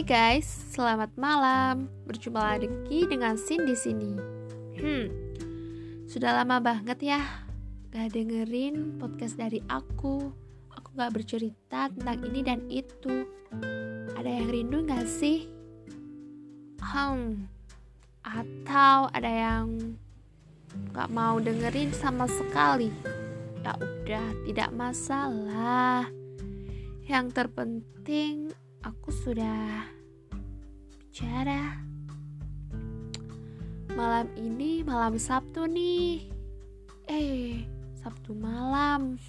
Hai guys, selamat malam. Berjumpa lagi dengan Sin di sini. Hmm, sudah lama banget ya gak dengerin podcast dari aku. Aku gak bercerita tentang ini dan itu. Ada yang rindu gak sih? Hmm, atau ada yang gak mau dengerin sama sekali? Ya udah, tidak masalah. Yang terpenting aku sudah bicara. Malam ini malam Sabtu nih. Eh, Sabtu malam.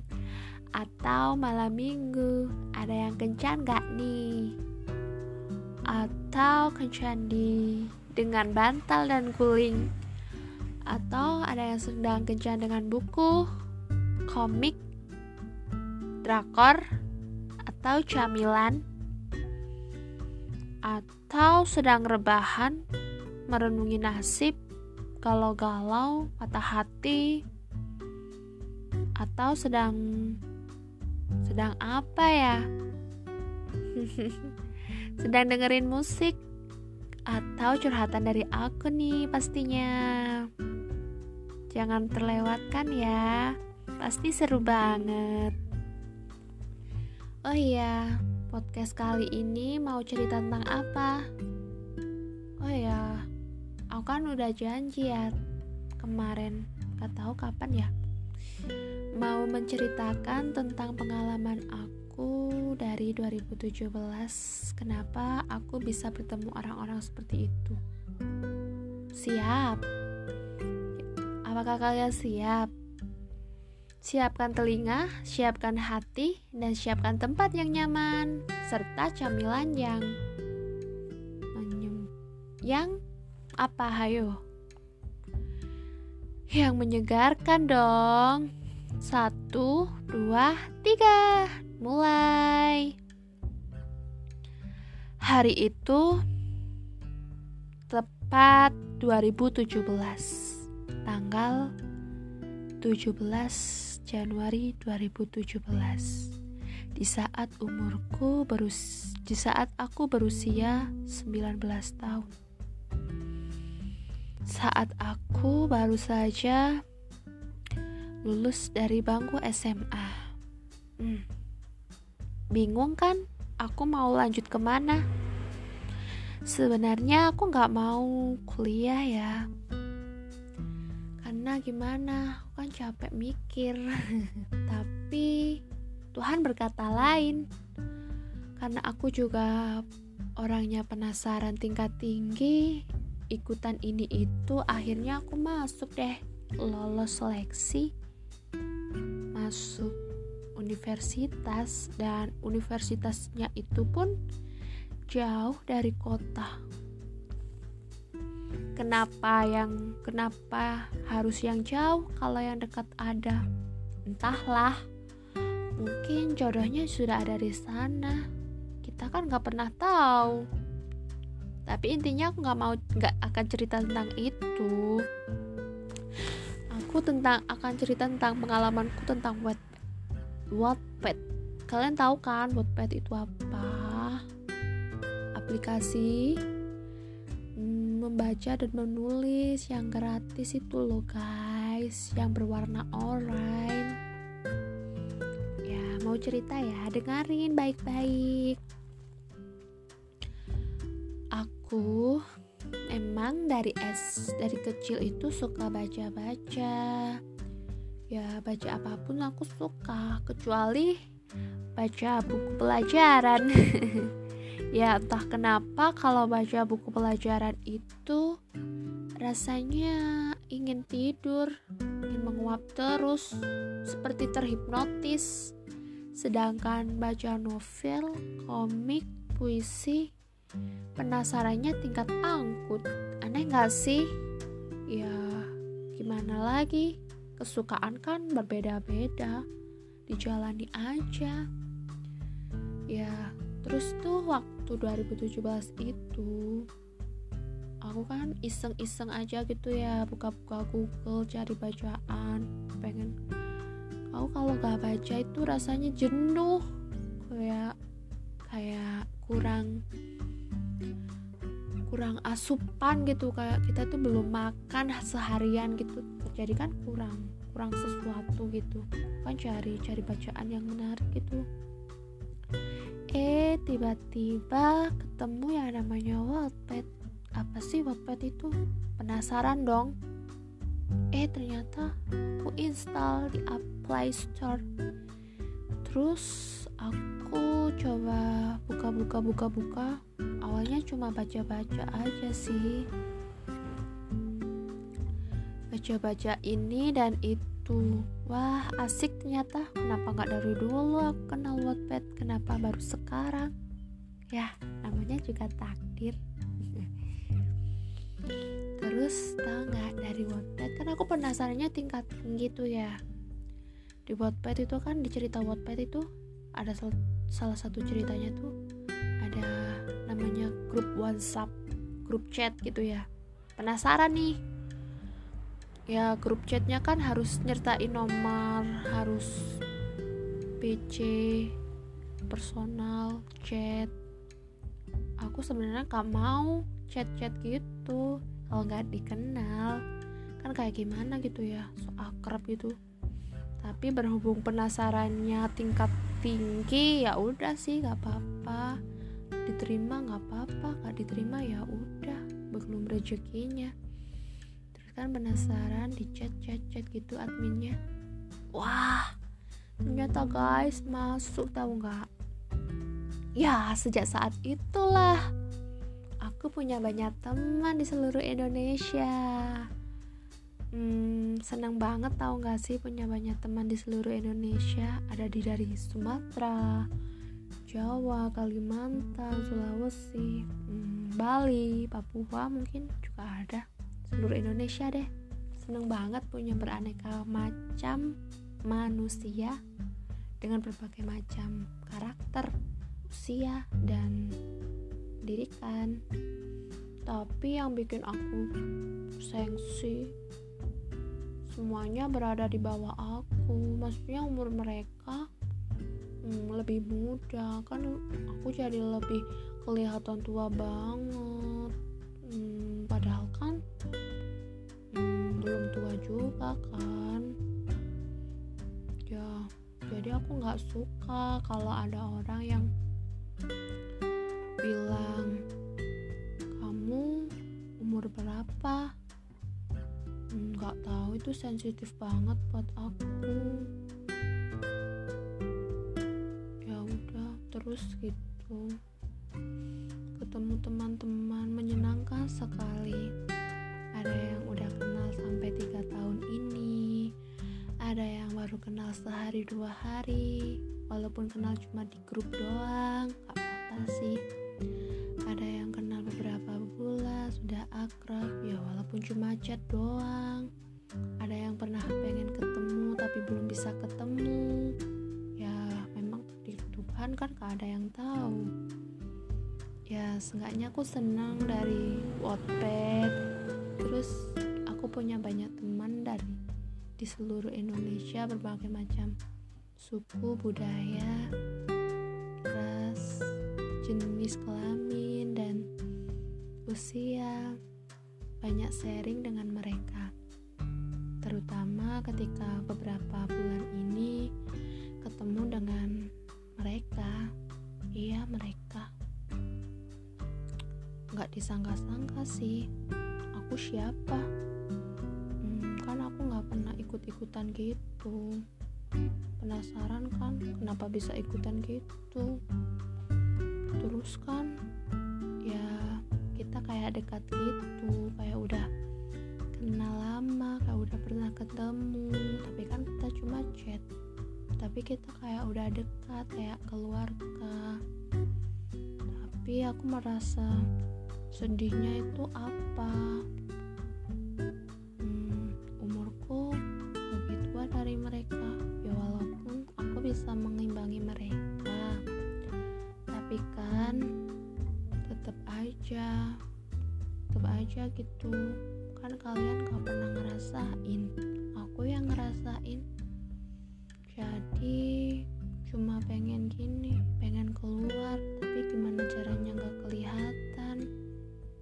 Atau malam Minggu. Ada yang kencan gak nih? Atau kencan di dengan bantal dan guling? Atau ada yang sedang kencan dengan buku, komik, drakor, atau camilan atau sedang rebahan merenungi nasib kalau galau patah hati atau sedang sedang apa ya? Sedang dengerin musik atau curhatan dari aku nih pastinya. Jangan terlewatkan ya pasti seru banget. Oh iya, podcast kali ini mau cerita tentang apa? Oh iya, aku kan udah janji ya kemarin, gak tahu kapan ya. Mau menceritakan tentang pengalaman aku dari 2017 Kenapa aku bisa bertemu orang-orang seperti itu Siap? Apakah kalian siap? Siapkan telinga, siapkan hati, dan siapkan tempat yang nyaman, serta camilan yang yang apa hayo? Yang menyegarkan dong. Satu, dua, tiga, mulai. Hari itu tepat 2017, tanggal 17 Januari 2017 di saat umurku berus di saat aku berusia 19 tahun. Saat aku baru saja lulus dari bangku SMA hmm. bingung kan? Aku mau lanjut ke mana sebenarnya aku nggak mau kuliah ya karena gimana? Aku kan capek mikir. Tapi Tuhan berkata lain. Karena aku juga orangnya penasaran tingkat tinggi ikutan ini itu akhirnya aku masuk deh. Lolos seleksi masuk universitas dan universitasnya itu pun jauh dari kota Kenapa yang kenapa harus yang jauh kalau yang dekat ada? Entahlah. Mungkin jodohnya sudah ada di sana. Kita kan nggak pernah tahu. Tapi intinya aku nggak mau nggak akan cerita tentang itu. Aku tentang akan cerita tentang pengalamanku tentang Wattpad. Wattpad. Kalian tahu kan Wattpad itu apa? Aplikasi membaca dan menulis yang gratis itu loh guys. Yang berwarna oranye. Ya mau cerita ya? Dengerin baik-baik. Aku emang dari es dari kecil itu suka baca-baca. Ya baca apa pun aku suka kecuali baca buku pelajaran Ya entah kenapa kalau baca buku pelajaran itu rasanya ingin tidur, ingin menguap terus, seperti terhipnotis. Sedangkan baca novel, komik, puisi, penasarannya tingkat angkut. Aneh gak sih? Ya, gimana lagi? Kesukaan kan berbeda-beda. Dijalani aja. Ya, terus tuh waktu 2017 itu aku kan iseng-iseng aja gitu ya buka-buka Google cari bacaan pengen. Aku kalau gak baca itu rasanya jenuh kayak kayak kurang kurang asupan gitu kayak kita tuh belum makan seharian gitu. Jadi kan kurang kurang sesuatu gitu. Kan cari cari bacaan yang menarik gitu eh tiba-tiba ketemu yang namanya Wattpad. Apa sih Wattpad itu? Penasaran dong. Eh ternyata aku install di Play Store. Terus aku coba buka-buka buka-buka awalnya cuma baca-baca aja sih. Baca-baca ini dan itu wah asik ternyata. Kenapa nggak dari dulu aku kenal Wattpad? Kenapa baru sekarang? Ya namanya juga takdir. Terus tau nggak dari Wattpad? Kan aku penasarannya tingkat tinggi tuh ya. Di Wattpad itu kan di cerita Wattpad itu ada sal salah satu ceritanya tuh ada namanya grup WhatsApp grup chat gitu ya. Penasaran nih ya grup chatnya kan harus nyertain nomor harus PC personal chat. Aku sebenarnya gak mau chat-chat gitu kalau nggak dikenal. Kan kayak gimana gitu ya so akrab gitu. Tapi berhubung penasarannya tingkat tinggi ya udah sih nggak apa-apa. Diterima nggak apa-apa nggak diterima ya udah belum rezekinya kan penasaran di chat chat chat gitu adminnya. Wah ternyata guys masuk tahu nggak? Ya sejak saat itulah aku punya banyak teman di seluruh Indonesia. Hmm, senang banget tau gak sih punya banyak teman di seluruh Indonesia? Ada di dari Sumatera Jawa Kalimantan Sulawesi hmm, Bali Papua mungkin juga ada seluruh Indonesia deh. Seneng banget punya beraneka macam manusia dengan berbagai macam karakter usia dan pendidikan tapi yang bikin aku sensi semuanya berada di bawah aku. Maksudnya umur mereka hmm, lebih muda. Kan aku jadi lebih kelihatan tua banget juga kan? Ya jadi aku nggak suka kalau ada orang yang bilang kamu umur berapa? Nggak tahu itu sensitif banget buat aku. Ya udah terus gitu. Ketemu teman-teman menyenangkan sekali. Ada yang udah kenal sampai tiga tahun baru kenal sehari dua hari walaupun kenal cuma di grup doang gak apa-apa sih. Ada yang kenal beberapa bulan sudah akrab ya walaupun cuma chat doang. Ada yang pernah pengen ketemu tapi belum bisa ketemu. Ya memang di Tuhan kan gak ada yang tahu. Ya seenggaknya aku senang dari Wattpad terus aku punya banyak teman di seluruh Indonesia berbagai macam suku budaya ras jenis kelamin dan usia. Banyak sharing dengan mereka terutama ketika beberapa bulan ini ketemu dengan mereka. Iya mereka. Nggak disangka-sangka sih aku siapa nggak pernah ikut-ikutan gitu. Penasaran kan kenapa bisa ikutan gitu? Terus kan ya kita kayak dekat gitu kayak udah kenal lama kayak udah pernah ketemu. Tapi kan kita cuma chat. Tapi kita kayak udah dekat kayak keluarga. Tapi aku merasa sedihnya itu apa aja gitu. Kan kalian gak pernah ngerasain. Aku yang ngerasain. Jadi cuma pengen gini pengen keluar tapi gimana caranya gak kelihatan?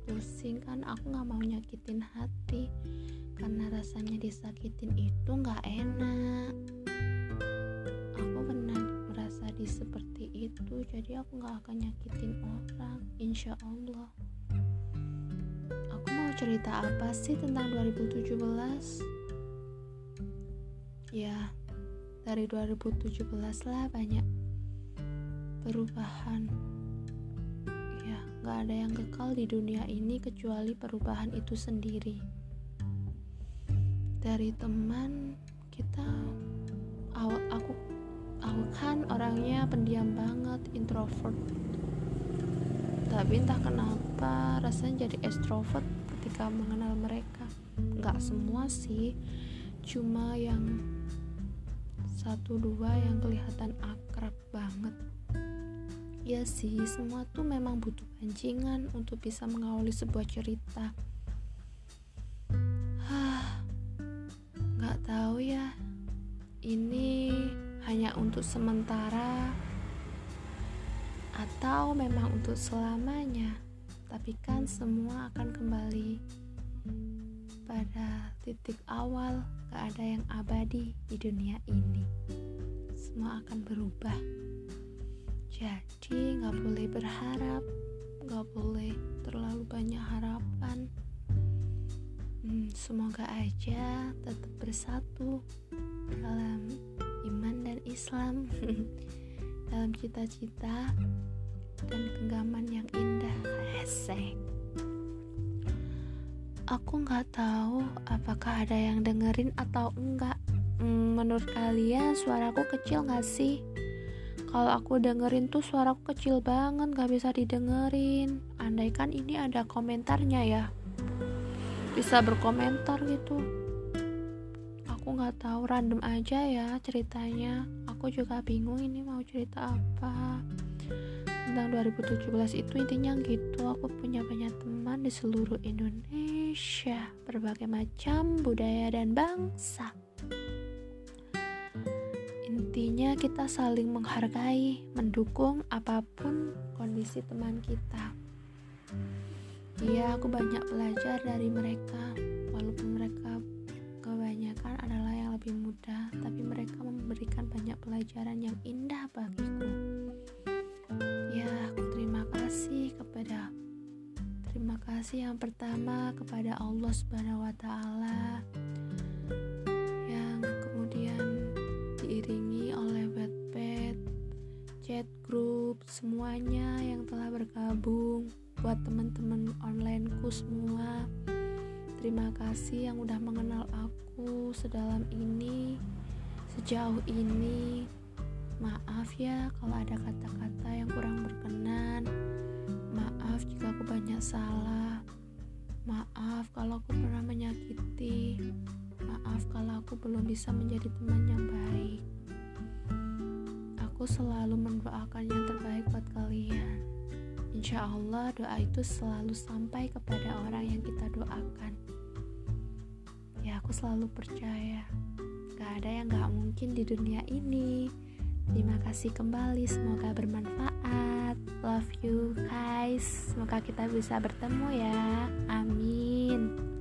Pusing kan aku gak mau nyakitin hati. Karena rasanya disakitin itu gak enak. Aku pernah merasa di seperti itu jadi aku gak akan nyakitin orang. Insya Allah aku mau cerita apa sih tentang 2017 ya dari 2017 lah banyak perubahan. Ya nggak ada yang kekal di dunia ini kecuali perubahan itu sendiri. Dari teman kita aku aku kan orangnya pendiam banget introvert tapi entah kenapa rasanya jadi extrovert ketika mengenal mereka. Nggak semua sih. Cuma yang satu dua yang kelihatan akrab banget. Ya sih semua tuh memang butuh pancingan untuk bisa mengawali sebuah cerita. Nggak tahu ya. Ini hanya untuk sementara atau memang untuk selamanya tapi kan semua akan kembali pada titik awal gak ada yang abadi di dunia ini. Semua akan berubah. Jadi gak boleh berharap gak boleh terlalu banyak harapan. Hmm, semoga aja tetap bersatu dalam iman dan Islam. Dalam cita-cita dan genggaman yang indah Hesek. Aku nggak tahu apakah ada yang dengerin atau enggak. Hmm, menurut kalian suaraku kecil nggak sih? Kalau aku dengerin tuh suaraku kecil banget gak bisa didengerin. Andaikan ini ada komentarnya ya. Bisa berkomentar gitu. Aku nggak tahu random aja ya ceritanya. Aku juga bingung ini mau cerita apa tentang 2017 itu intinya gitu. Aku punya banyak teman di seluruh Indonesia berbagai macam budaya dan bangsa. Intinya kita saling menghargai mendukung apa pun kondisi teman kita. Iya aku banyak belajar dari mereka. Walaupun mereka kebanyakan adalah yang lebih muda tapi mereka memberikan banyak pelajaran yang indah bagiku kasih yang pertama kepada Allah Subhanahu wa taala yang kemudian diiringi oleh Wattpad, chat group, semuanya yang telah bergabung buat teman-teman onlineku semua. Terima kasih yang udah mengenal aku sedalam ini, sejauh ini. Maaf ya kalau ada kata-kata yang kurang berkenan. Maaf jika aku banyak salah. Maaf kalau aku pernah menyakiti. Maaf kalau aku belum bisa menjadi teman yang baik. Aku selalu mendoakan yang terbaik buat kalian. Insya Allah doa itu selalu sampai kepada orang yang kita doakan. Ya aku selalu percaya. Gak ada yang gak mungkin di dunia ini. Terima kasih kembali, semoga bermanfaat. Love you guys. Semoga kita bisa bertemu ya. Amin.